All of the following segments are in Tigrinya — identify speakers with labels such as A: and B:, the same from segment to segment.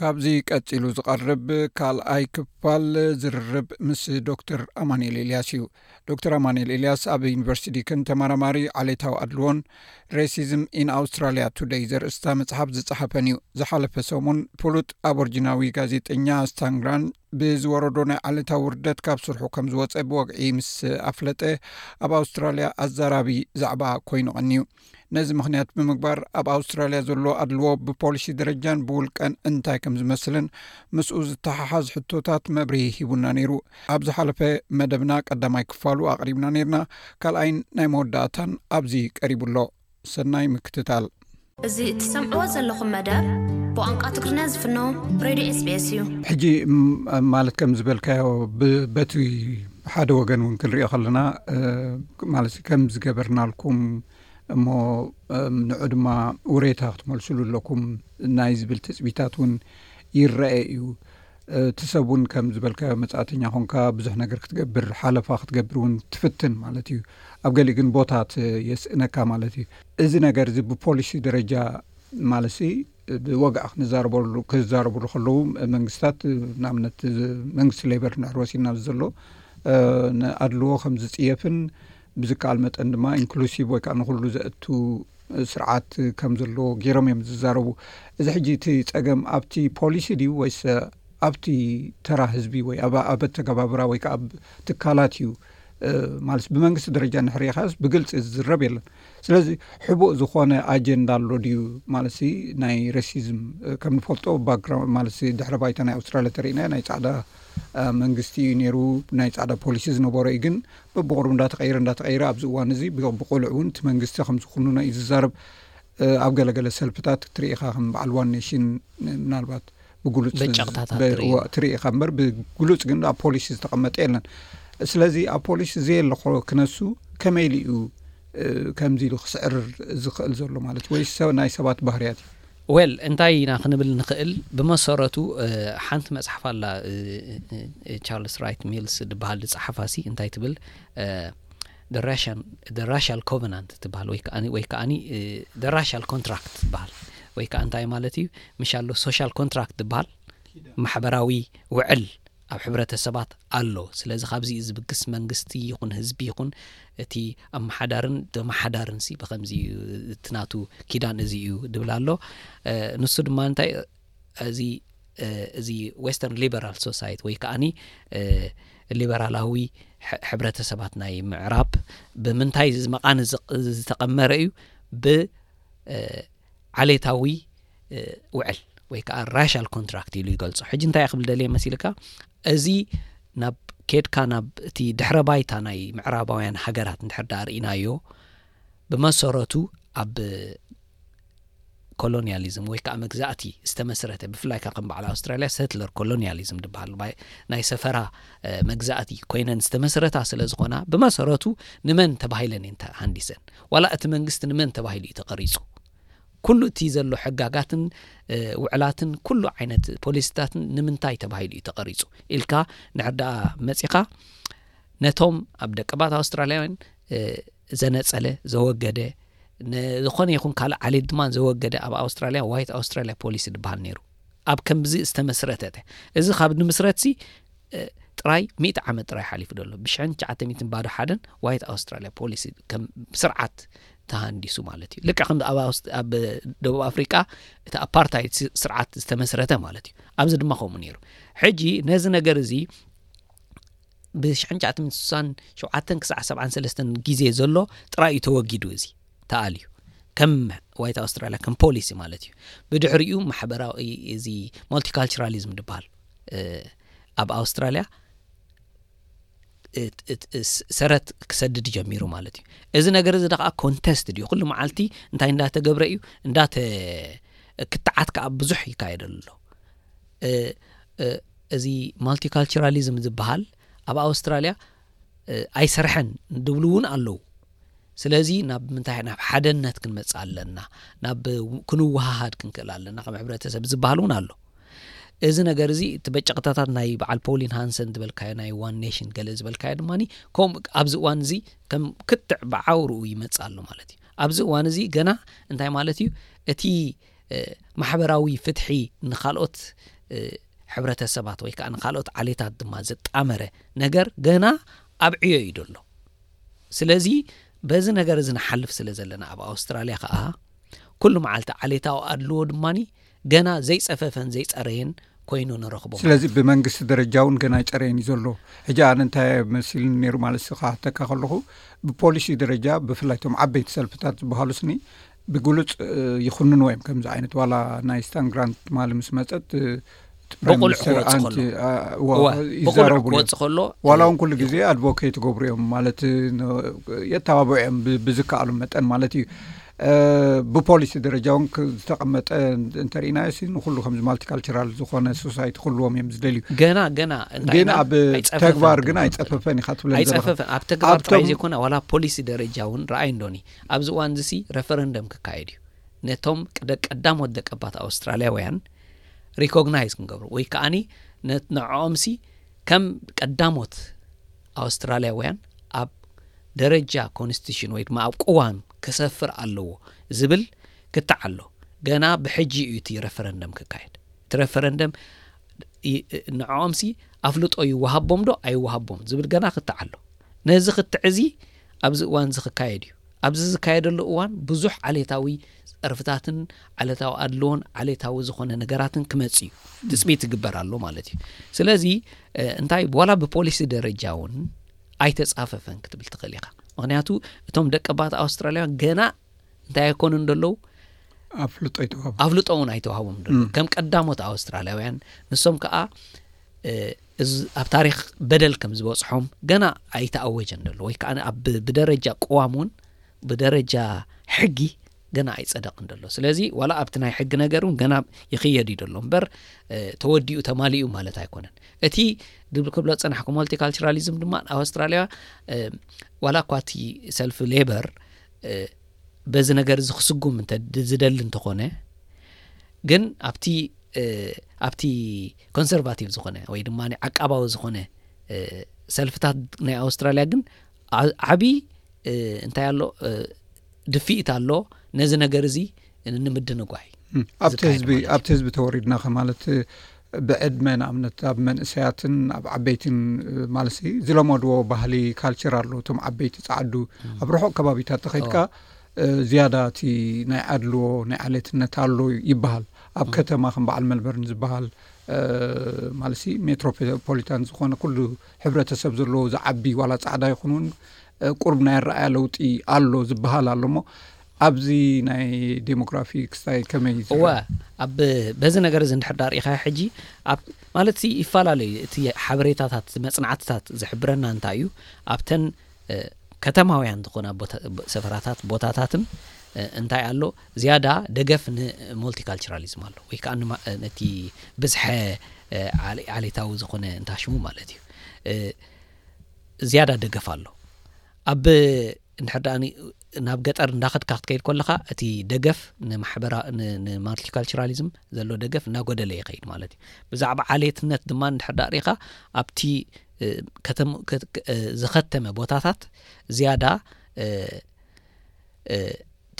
A: ካብዚ ቀጺሉ ዝቐርብ ካልኣይ ክፋል ዝርርብ ምስ ዶክተር ኣማኒኤል ኤልያስ እዩ ዶክተር ኣማኒኤል ኤልያስ ኣብ ዩኒቨርሲቲ ዲክን ተማራማሪ ዓሌታዊ ኣድልዎን ሬሲዝም ን ኣውስትራልያ ቱደይ ዘርእስታ መጽሓፍ ዝጸሓፈን እዩ ዝሓለፈ ሰሙን ፍሉጥ ኣብ ኦርጅናዊ ጋዜጠኛ ስታንግራን ብዝወረዶ ናይ ዓሌታዊ ውርደት ካብ ስርሑ ከም ዝወፀ ብወግዒ ምስ ኣፍለጠ ኣብ ኣውስትራልያ ኣዛራቢ ዛዕባ ኮይኑ ቐንዩ ነዚ ምክንያት ብምግባር ኣብ ኣውስትራልያ ዘሎ ኣድልዎ ብፖሊሲ ደረጃን ብውልቀን እንታይ ከም ዝመስልን ምስኡ ዝተሓሓዝ ሕቶታት መብርሂ ሂቡና ነይሩ ኣብ ዝሓለፈ መደብና ቀዳማይ ክፋሉ ኣቕሪብና ነርና ካልኣይን ናይ መወዳእታን ኣብዚ ቀሪቡ ኣሎ ሰናይ ምክትታል።
B: እዚ እትሰምዕዎ ዘለኹም መደብ ብቋንቋ ትግርኛ ዝፍኖ ሬድዮ ኤስቤስ እዩ።
A: ሕጂ ማለት ከም ዝበልካዮ በቲ ሓደ ወገን እውን ክንሪኦ ከለና ማለት ከም ዝገበርናልኩም እሞ ንዑ ድማ ውሬታ ክትመልሱሉ ኣለኩም ናይ ዝብል ትፅቢታት እውን ይረአ እዩ እቲ ሰብ እውን ከም ዝበልካዮ መፃእተኛ ኮንካ ብዙሕ ነገር ክትገብር ሓለፋ ክትገብር እውን ትፍትን ማለት እዩ ኣብ ገሊ ግን ቦታት የስእነካ ማለት እዩ እዚ ነገር እዚ ብፖሊሲ ደረጃ ማለሲ ብወግኣ ክንዛረበሉ ክዛረብሉ ከለዉ መንግስታት ንኣብነት መንግስቲ ሌበር ናርወሲድና ዘሎ ንኣድልዎ ከም ዝፅየፍን ብዝከኣል መጠን ድማ ኢንክሉሲቭ ወይ ከዓ ንኩሉ ዘእቱ ስርዓት ከም ዘለዎ ገይሮም እዮም ዝዛረቡ እዚ ሕጂ እቲ ፀገም ኣብቲ ፖሊሲ ድዩ ወይሰ ኣብቲ ተራ ህዝቢ ወይ ኣብ ኣበተገባብራ ወይ ከዓ ብ ትካላት እዩ ማለት ብመንግስቲ ደረጃ ንሕርኢኻስ ብግልፂ ዝዝረብ የለን ስለዚ ሕቡእ ዝኾነ ኣጀንዳ ኣሎ ድዩ ማለት ናይ ረሲዝም ከም ንፈልጦ ባራ ማለት ድሕረ ባይታ ናይ ኣውስትራልያ ተርእና ናይ ፃዕዳ መንግስቲ እዩ ነይሩ ናይ ፃዕዳ ፖሊሲ ዝነበሮ እዩ ግን በብቅርቡ እንዳተቀይረ እንዳተቀይረ ኣብዚ እዋን እዚ ብቁልዕ እውን እቲ መንግስቲ ከምዝኩኑና እዩ ዝዛረብ ኣብ ገለገለ ሰልፍታት እትርኢኻ ከም በዓል ዋን ኔሽን ምናልባት ብሉፅበጨቕታታትሪኢዋእትርኢ ኢኻ እምበር ብግሉፅ ግን ኣብ ፖሊሲ ዝተቐመጠ የለን ስለዚ ኣብ ፖሊሲ ዘየለኮ ክነሱ ከመይ ኢሉ እዩ ከምዚ ኢሉ ክስዕር ዝኽእል ዘሎ ማለት ወይ ናይ ሰባት ባህርያት እዩ
C: ወል እንታይ ኢና ክንብል ንኽእል ብመሰረቱ ሓንቲ መፅሓፍ ኣላ ቻርልስ ራይት ሚልስ ድበሃል ዝፀሓፋሲ እንታይ ትብል The Racial The Racial Covenant ትበሃል ወይ ከኣ ወይ ከኣ The Racial Contract ትበሃል ወይ ከኣ እንታይ ማለት እዩ ምሽ ኣሎ Social Contract ትበሃል ማሕበራዊ ውዕል ኣብ ሕብረተሰባት ኣሎ ስለዚ ካብዚ እዩ ዝብግስ መንግስቲ ይኹን ህዝቢ ይኹን እቲ ኣመሓዳርን ተመሓዳርን ሲ ብከምዚ እዩ እቲ ናቱ ኪዳን እዚ እዩ ድብል ኣሎ ንሱ ድማ እንታይ እዚ እዚ ዌስተርን ሊበራል ሶሳይቲ ወይ ከዓኒ ሊበራላዊ ሕብረተሰባት ናይ ምዕራብ ብምንታይ መቓን ዝተቐመረ እዩ ብዓሌታዊ ውዕል ወይ ከዓ ራሻል ኮንትራክት ኢሉ ይገልፆ ሕጂ እንታይ ክብል ደልየ መሲልካ እዚ ናብ ኬድካ ናብ እቲ ድሕረ ባይታ ናይ ምዕራባውያን ሃገራት ንድሕር ዳርእናዮ ብመሰረቱ ኣብ ኮሎንያሊዝም ወይ ከዓ መግዛእቲ ዝተመስረተ ብፍላይ ከዓ ከም በዓል ኣውስትራልያ ሰትለር ኮሎንያሊዝም ዝበሃል ናይ ሰፈራ መግዛእቲ ኮይነን ዝተመስረታ ስለ ዝኾና ብመሰረቱ ንመን ተባሂለን እየን ተሃንዲሰን ዋላ እቲ መንግስቲ ንመን ተባሂሉ እዩ ተቐሪፁ ኩሉ እቲ ዘሎ ሕጋጋትን ውዕላትን ኩሉ ዓይነት ፖሊሲታትን ንምንታይ ተባሂሉ እዩ ተቐሪፁ ኢልካ ንሕር ደኣ መፂኻ ነቶም ኣብ ደቀባት ኣውስትራልያውያን ዘነፀለ ዘወገደ ንዝኾነ ይኹን ካልእ ዓሌት ድማ ዘወገደ ኣብ ኣውስትራልያ ዋይት ኣውስትራልያ ፖሊሲ ድበሃል ነይሩ ኣብ ከምዚ ዝተመስረተተ እዚ ካብ ንምስረትሲ ጥራይ ሚእቲ ዓመት ጥራይ ሓሊፉ ደሎ ብሽሕን ትሽዓተ ሚትን ባዶ ሓደን ዋይት ኣውስትራልያ ፖሊሲ ከም ስርዓት ተሃንዲሱ ማለት እዩ ልክዕ ከም ኣብ ደቡብ ኣፍሪቃ እቲ ኣፓርታይድ ስርዓት ዝተመስረተ ማለት እዩ ኣብዚ ድማ ከምኡ ነይሩ ሕጂ ነዚ ነገር እዚ ብሽሕንሸዓተንስሳንሸውዓተን ክሳዕ ሰብዓን ሰለስተን ግዜ ዘሎ ጥራይ እዩ ተወጊዱ እዚ ተኣልዩ ከም ዋይት ኣውስትራልያ ከም ፖሊሲ ማለት እዩ ብድሕሪኡ ማሕበራዊ እዚ ማልቲካልቸራሊዝም ድበሃል ኣብ ኣውስትራልያ ሰረት ክሰድድ ጀሚሩ ማለት እዩ እዚ ነገር እዚ ደከዓ ኮንተስት ድዩ ኩሉ መዓልቲ እንታይ እንዳተገብረ እዩ እንዳተ ክትዓት ከዓ ብዙሕ ይካየደሉ ኣሎ እዚ ማልቲካልቸራሊዝም ዝብሃል ኣብ ኣውስትራልያ ኣይሰርሐን ድብሉ እውን ኣለው ስለዚ ናብ ምንታይ ናብ ሓደነት ክንመጽእ ኣለና ናብ ክንወሃሃድ ክንክእል ኣለና ከም ሕብረተሰብ ዝበሃል እውን ኣሎ እዚ ነገር እዚ እቲ በጨቕታታት ናይ በዓል ፖሊን ሃንሰን ዝበልካዮ ናይ ዋን ኔሽን ገለ ዝበልካዮ ድማ ከምኡ ኣብዚ እዋን እዚ ከም ክትዕ ብዓውርኡ ይመጽእ ኣሎ ማለት እዩ ኣብዚ እዋን እዚ ገና እንታይ ማለት እዩ እቲ ማሕበራዊ ፍትሒ ንካልኦት ሕብረተሰባት ወይ ከኣ ንካልኦት ዓሌታት ድማ ዘጣመረ ነገር ገና ኣብ ዕዮ እዩ ዘሎ ስለዚ በዚ ነገር እዚ ንሓልፍ ስለ ዘለና ኣብ ኣውስትራልያ ከኣ ኩሉ መዓልቲ ዓሌታዊ ኣድልዎ ድማኒ ገና ዘይፀፈፈን ዘይፀረየን ኮይኑ ንረኽቦ
A: ስለዚ ብመንግስቲ ደረጃ እውን ገና ይፀረየን እዩ ዘሎ ሕጂ ኣነ እንታይ መሲል ነይሩ ማለት ስካተካ ከለኹ ብፖሊሲ ደረጃ ብፍላይ ቶም ዓበይቲ ሰልፍታት ዝበሃሉ ስኒ ብግሉፅ ይኹንንዎ እዮም ከምዚ ዓይነት ዋላ ናይ ስታን ግራንት ትማሊ ምስ መፀት
C: ብቁልዕ ክወፅእሎብቁልዕክወፅ ከሎ
A: ዋላ እውን ኩሉ ግዜ ኣድቮኬ ትገብሩ እዮም ማለት የተባብዑ እዮም ብዝከኣሉ መጠን ማለት እዩ ብፖሊሲ ደረጃ እውን ዝተቐመጠ እንተርኢና ሲ ንኩሉ ከምዚ ማልቲካልቸራል ዝኮነ ሶሳይቲ ክህልዎም እዮም ዝደልዩ
C: ገና ገና
A: ግን ኣብ ተግባር ግን ኣይፀፈፈን ኢካ
C: ትብለኣይፀፈፈን ኣብ ተግባር ጥራይ ዘይኮነ ዋላ ፖሊሲ ደረጃ እውን ረኣይ እንዶኒ ኣብዚ እዋንዚሲ ረፈረንደም ክካየድ እዩ። ነቶም ቀዳሞት ደቀባት ኣውስትራልያውያን ሪኮግናይዝ ክንገብሮ ወይ ከኣኒ ንዕኦምሲ ከም ቀዳሞት ኣውስትራልያውያን ኣብ ደረጃ ኮንስቲቱሽን ወይ ድማ ኣብ ቅዋም ክሰፍር ኣለዎ ዝብል ክትዕ ኣሎ። ገና ብሕጂ እዩ እቲ ረፈረንደም ክካየድ። እቲ ረፈረንደም ንዕኦምሲ ኣፍልጦ ይወሃቦም ዶ ኣይወሃቦም ዝብል ገና ክትዕ ኣሎ። ነዚ ክትዕ እዚ ኣብዚ እዋንዚ ክካየድ እዩ። ኣብዚ ዝካየደሉ እዋን ብዙሕ ዓሌታዊ ጸርፍታትን ዓለታዊ ኣድልዎን ዓሌታዊ ዝኾነ ነገራትን ክመጽእ እዩ ትጽቢት ይግበር ኣሎ ማለት እዩ። ስለዚ እንታይ ዋላ ብፖሊሲ ደረጃ እውን ኣይተጻፈፈን ክትብል ትኽእል ኢኻ። ምክንያቱ እቶም ደቀባት ኣውስትራልያውያን ገና እንታይ ኣይኮኑን ደለዉ
A: ኣፍልጦ ኣይተዋህቦም
C: ኣፍልጦ እውን ኣይተዋህቦም ደለዉ ከም ቀዳሞት ኣውስትራልያውያን ንሶም ከዓ እዚ ኣብ ታሪኽ በደል ከም ዝበጽሖም ገና ኣይተኣወጀን ዘሎ ወይ ከኣ ኣብ ብደረጃ ቅዋም እውን ብደረጃ ሕጊ ገና ኣይጸደቕን ደሎ ስለዚ ዋላ ኣብቲ ናይ ሕጊ ነገር እውን ገና ይኽየድ እዩ ደሎ እምበር ተወዲኡ ተማሊኡ ማለት ኣይኮነን እቲ ክብሎ ዝጸናሕኩ ማልቲካልቸራሊዝም ድማ ኣብ ኣውስትራልያ ዋላ እኳ እቲ ሰልፊ ሌበር በዚ ነገር እዚ ክስጉም ዝደሊ እንተኾነ ግን ኣብቲ ኣብቲ ኮንሰርቫቲቭ ዝኾነ ወይ ድማ ዓቃባዊ ዝኾነ ሰልፍታት ናይ ኣውስትራልያ ግን ዓብዪ እንታይ ኣሎ ድፍኢት ኣሎ ነዚ ነገር እዚ ንምድንጓይ
A: ኣብቲ ህዝቢ ኣብቲ ህዝቢ ተወሪድና ከ ማለት ብዕድመ ንኣብነት ኣብ መንእሰያትን ኣብ ዓበይትን ማለት ዝለመድዎ ባህሊ ካልቸር ኣሎ እቶም ዓበይቲ ፃዓዱ ኣብ ርሑቕ ከባቢታት ተኸይድካ ዝያዳ እቲ ናይ ኣድልዎ ናይ ዓሌትነት ኣሎ ይበሃል ኣብ ከተማ ከም በዓል መልበርን ዝበሃል ማለት ሲ ሜትሮፖሊታን ዝኾነ ኩሉ ሕብረተሰብ ዘለዎ ዝዓቢ ዋላ ፃዕዳ ይኹን እውን ቁርብ ናይ ኣረኣያ ለውጢ ኣሎ ዝበሃል ኣሎ እሞ ኣብዚ ናይ ዴሞግራፊ ክስታይ ከመይ እዩ
C: እወ ኣብ በዚ ነገር እዚ እንድሕር ዳር ኢኻዮ ሕጂ ኣብ ማለት ይፈላለዩ እቲ ሓበሬታታት መፅናዕትታት ዝሕብረና እንታይ እዩ ኣብተን ከተማውያን ዝኾና ሰፈራታት ቦታታትን እንታይ ኣሎ ዝያዳ ደገፍ ንሞልቲካልቸራሊዝም ኣሎ ወይ ከዓ ነቲ ብዝሐ ዓሌታዊ ዝኾነ እንታሽሙ ማለት እዩ ዝያዳ ደገፍ ኣሎ ኣብ እንድሕር ደኣ ናብ ገጠር እንዳኸድካ ክትከይድ ኮለኻ እቲ ደገፍ ንማሕበራ ንማልቲካልቸራሊዝም ዘሎ ደገፍ እናጎደለ ይኸይድ ማለት እዩ ብዛዕባ ዓሌትነት ድማ እንድሕር ደኣ ሪኢኻ ኣብቲ ዝኸተመ ቦታታት ዝያዳ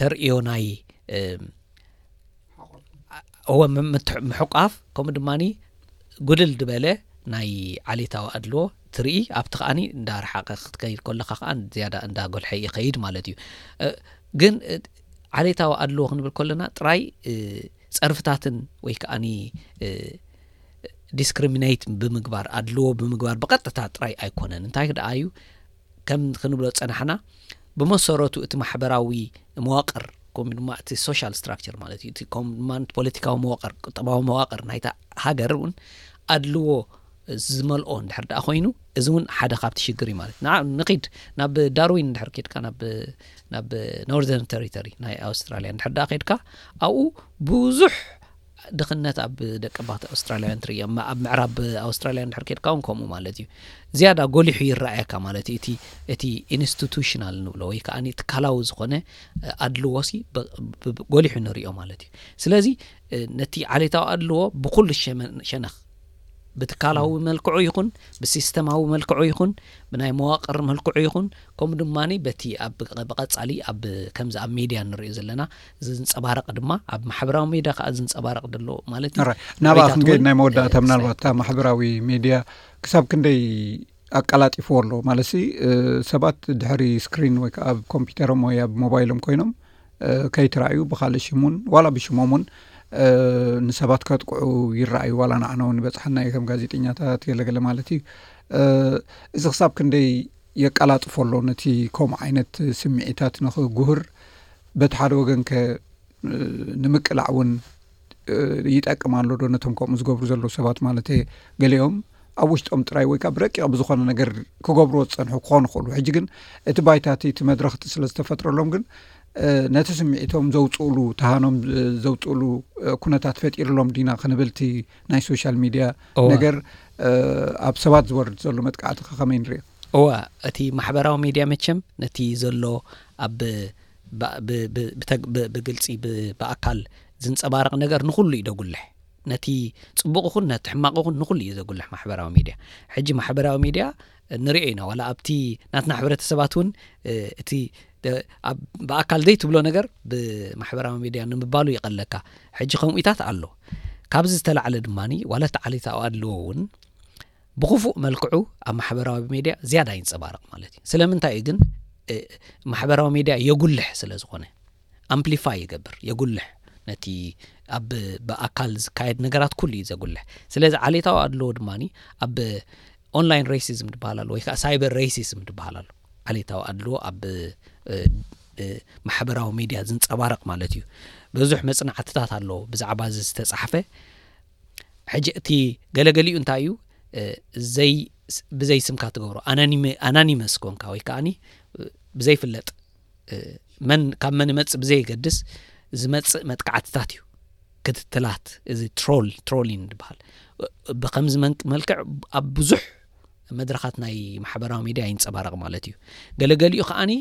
C: ተርእዮ ናይ እወ ምሕቋፍ ከምኡ ድማ ጉልል ዝበለ ናይ ዓሌታዊ ኣድልዎ ትርኢ ኣብቲ ከኣ እንዳረሓቀ ክትከይድ ከለካ ከዓ ዝያዳ እንዳ ጎልሐ ይኸይድ ማለት እዩ ግን ዓሌታዊ ኣድልዎ ክንብል ከለና ጥራይ ፀርፍታትን ወይ ከዓኒ ዲስክሪሚነይት ብምግባር ኣድልዎ ብምግባር ብቐጥታ ጥራይ ኣይኮነን እንታይ ደኣ እዩ ከም ክንብሎ ጸናሕና ብመሰረቱ እቲ ማሕበራዊ መዋቅር ከምኡ ድማ እቲ ሶሻል ስትራክቸር ማለት እዩ እቲ ከምኡ ድማ ፖለቲካዊ መዋቅር ቁጠባዊ መዋቅር ናይታ ሃገር እውን ኣድልዎ ዝመልኦ እንድሕር ደኣ ኮይኑ እዚ እውን ሓደ ካብቲ ሽግር እዩ ማለት ንኺድ ናብ ዳርዊን እንድሕር ኬድካ ናብ ናብ ኖርዘርን ተሪተሪ ናይ ኣውስትራልያ እንድሕር ደኣ ኬድካ ኣብኡ ብዙሕ ድኽነት ኣብ ደቀባት ኣውስትራልያውያን ትርእዮ እማ ኣብ ምዕራብ ኣውስትራልያ እንድሕር ኬድካ እውን ከምኡ ማለት እዩ ዝያዳ ጎሊሑ ይረኣየካ ማለት እዩ እቲ እቲ ኢንስቲቱሽናል ንብሎ ወይ ከዓ ትካላዊ ዝኾነ ኣድልዎሲ ጎሊሑ ንሪኦ ማለት እዩ ስለዚ ነቲ ዓሌታዊ ኣድልዎ ብኩሉ ሸነኽ ብትካላዊ መልክዑ ይኹን ብሲስተማዊ መልክዑ ይኹን ብናይ መዋቅር መልክዑ ይኹን ከምኡ ድማ በቲ ብቐፃሊ ኣብ ከምዚ ኣብ ሚድያ ንሪኦ ዘለና ዝንፀባረቕ ድማ ኣብ ማሕበራዊ ሜድያ ከዓ ዝንፀባረቕ ደሎ ማለት እዩ
A: ናብኣኹም ግን ናይ መወዳእታ ምናልባት ካብ ማሕበራዊ ሜድያ ክሳብ ክንደይ ኣቀላጢፍዎ ኣሎ ማለት ሲ ሰባት ድሕሪ ስክሪን ወይ ከዓ ኣብ ኮምፒውተሮም ወይ ኣብ ሞባይሎም ኮይኖም ከይትረኣዩ ብካልእ ሽም እውን ዋላ ብሽሞም እውን ንሰባት ከጥቅዑ ይረኣዩ ዋላ ንዓነውን ይበፅሓና ዩ ከም ጋዜጠኛታት ገለገለ ማለት እዩ እዚ ክሳብ ክንደይ የቀላጥፎ ኣሎ ነቲ ከምኡ ዓይነት ስምዒታት ንክጉህር በቲ ሓደ ወገን ከ ንምቅላዕ እውን ይጠቅም ኣሎ ዶ ነቶም ከምኡ ዝገብሩ ዘለዉ ሰባት ማለት ገሊኦም ኣብ ውሽጦም ጥራይ ወይ ከዓ ብረቂቕ ብዝኾነ ነገር ክገብርዎ ዝፀንሑ ክኾኑ ክእሉ ሕጂ ግን እቲ ባይታ እቲ እቲ መድረክቲ ስለ ዝተፈጥረሎም ግን ነቲ ስምዒቶም ዘውፅእሉ ተሃኖም ዘውፅእሉ ኩነታት ፈጢርሎም ዲና ክንብል እቲ ናይ ሶሻል ሚድያ ነገር ኣብ ሰባት ዝወርድ ዘሎ መጥቃዕቲ ከከመይ ንሪኦ
C: እወ እቲ ማሕበራዊ ሜድያ መቸም ነቲ ዘሎ ኣብ ብግልጺ ብኣካል ዝንጸባረቕ ነገር ንኹሉ እዩ ደጉልሕ ነቲ ጽቡቕ ይኹን ነቲ ሕማቕ ይኹን ንኹሉ እዩ ዘጉልሕ ማሕበራዊ ሜድያ ሕጂ ማሕበራዊ ሜድያ ንሪኦ ኢና ዋላ ኣብቲ ናትና ሕብረተሰባት እውን እቲ ብኣካል ዘይትብሎ ነገር ብማሕበራዊ ሚድያ ንምባሉ ይቐለካ ሕጂ ከምኡታት ኣሎ ካብዚ ዝተላዕለ ድማ ዋላ እቲ ዓሌታዊ ኣድልዎ እውን ብኽፉእ መልክዑ ኣብ ማሕበራዊ ሜድያ ዝያዳ ይንጸባረቕ ማለት እዩ ስለምንታይ እዩ ግን ማሕበራዊ ሜድያ የጉልሕ ስለ ዝኾነ ኣምፕሊፋይ ይገብር የጉልሕ ነቲ ኣብ ብኣካል ዝካየድ ነገራት ኩሉ እዩ ዘጉልሕ ስለዚ ዓሌታዊ ኣድለዎ ድማ ኣብ ኦንላይን ሬሲዝም ትበሃል ኣሎ ወይ ከዓ ሳይበር ሬሲዝም ትበሃል ኣሎ ዓሌታዊ ኣድልዎ ኣብ ማሕበራዊ ሜድያ ዝንፀባረቕ ማለት እዩ ብዙሕ መፅናዕትታት ኣለዎ ብዛዕባ እዚ ዝተፃሕፈ ሕጂ እቲ ገለገሊኡ እንታይ እዩ ዘይ ብዘይ ስምካ ትገብሮ ኣናኒመስ ኮንካ ወይ ከዓኒ ብዘይፍለጥ መን ካብ መን ይመፅእ ብዘየገድስ ዝመፅእ መጥቃዕትታት እዩ ክትትላት እዚ ትሮል ትሮሊን ዝበሃል ብከምዚ መልክዕ ኣብ ብዙሕ መድረኻት ናይ ማሕበራዊ ሚድያ ይንፀባረቕ ማለት እዩ ገለገሊኡ ከዓኒ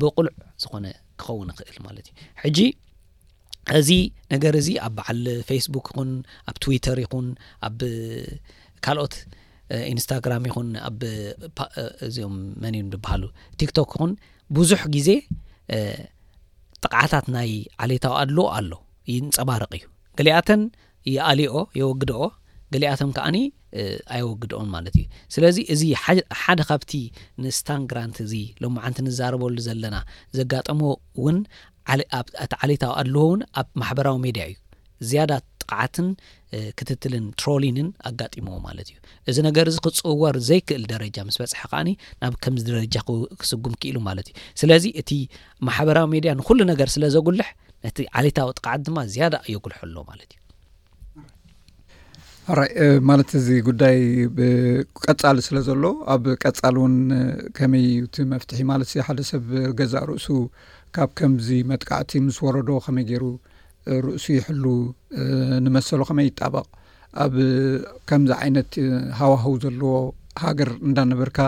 C: ብቁልዕ ዝኾነ ክኸውን ይኽእል ማለት እዩ ሕጂ እዚ ነገር እዚ ኣብ በዓል ፌስቡክ ይኹን ኣብ ትዊተር ይኹን ኣብ ካልኦት ኢንስታግራም ይኹን ኣብ እዚኦም መን እዮም ዝበሃሉ ቲክቶክ ይኹን ብዙሕ ግዜ ጥቕዓታት ናይ ዓሌታዊ ኣድልዎ ኣሎ ይንፀባረቕ እዩ ገሊኣተን ይኣልይኦ፣ የወግድኦ፣ ገሊኣቶም ከኣ ኣየወግድኦን ማለት እዩ። ስለዚ እዚ ሓደ ካብቲ ንስታን ግራንት እዚ ሎማዓንቲ ንዛረበሉ ዘለና ዘጋጠሞ ውን እቲ ዓሌታዊ ኣድልዎ ውን ኣብ ማሕበራዊ ሜድያ እዩ ዝያዳ ጥቕዓትን ክትትልን ትሮሊንን ኣጋጢምዎ ማለት እዩ። እዚ ነገር እዚ ክጽወር ዘይክእል ደረጃ ምስ በጽሐ ከኣ ናብ ከምዚ ደረጃ ክስጉም ክኢሉ ማለት እዩ። ስለዚ እቲ ማሕበራዊ ሜድያ ንኹሉ ነገር ስለ ዘጉልሕ፣ ነቲ ዓሌታዊ ጥቕዓት ድማ ዝያዳ የጉልሖ ኣሎ ማለት እዩ
A: ኣራይ ማለት እዚ ጉዳይ ብቀፃሊ ስለ ዘሎ ኣብ ቀፃሊ እውን ከመይ እዩ እቲ መፍትሒ ማለት እ ሓደ ሰብ ገዛእ ርእሱ ካብ ከምዚ መጥቃዕቲ ምስ ወረዶ ከመይ ገይሩ ርእሱ ይሕሉ ንመሰሉ ከመይ ይጣበቕ ኣብ ከምዚ ዓይነት ሃዋህው ዘለዎ ሃገር እንዳነበርካ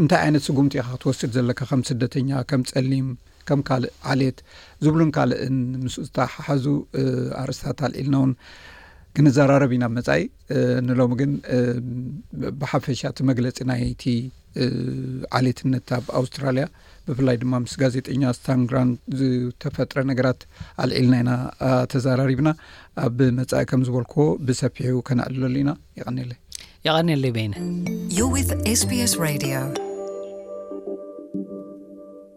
A: እንታይ ዓይነት ስጉምቲ ኢካ ክትወስድ ዘለካ ከም ስደተኛ ከም ፀሊም ከም ካልእ ዓሌት ዝብሉን ካልእን ምስኡ ዝተሓሓዙ ኣርእስታት ኣልዒልና ውን ክንዘራረብ ኢና ኣብ መጻኢ። ንሎሚ ግን ብሓፈሻ እቲ መግለጺ ናይቲ ዓሌትነት ኣብ ኣውስትራልያ ብፍላይ ድማ ምስ ጋዜጠኛ ስታን ግራንት ዝተፈጥረ ነገራት ኣልዒልና ኢና ተዘራሪብና ኣብ መፃኢ ከም ዝበልክዎ ብሰፊሑ ከነዕልለሉ ኢና የቀኒለይ
C: የቀኒለይ በይነ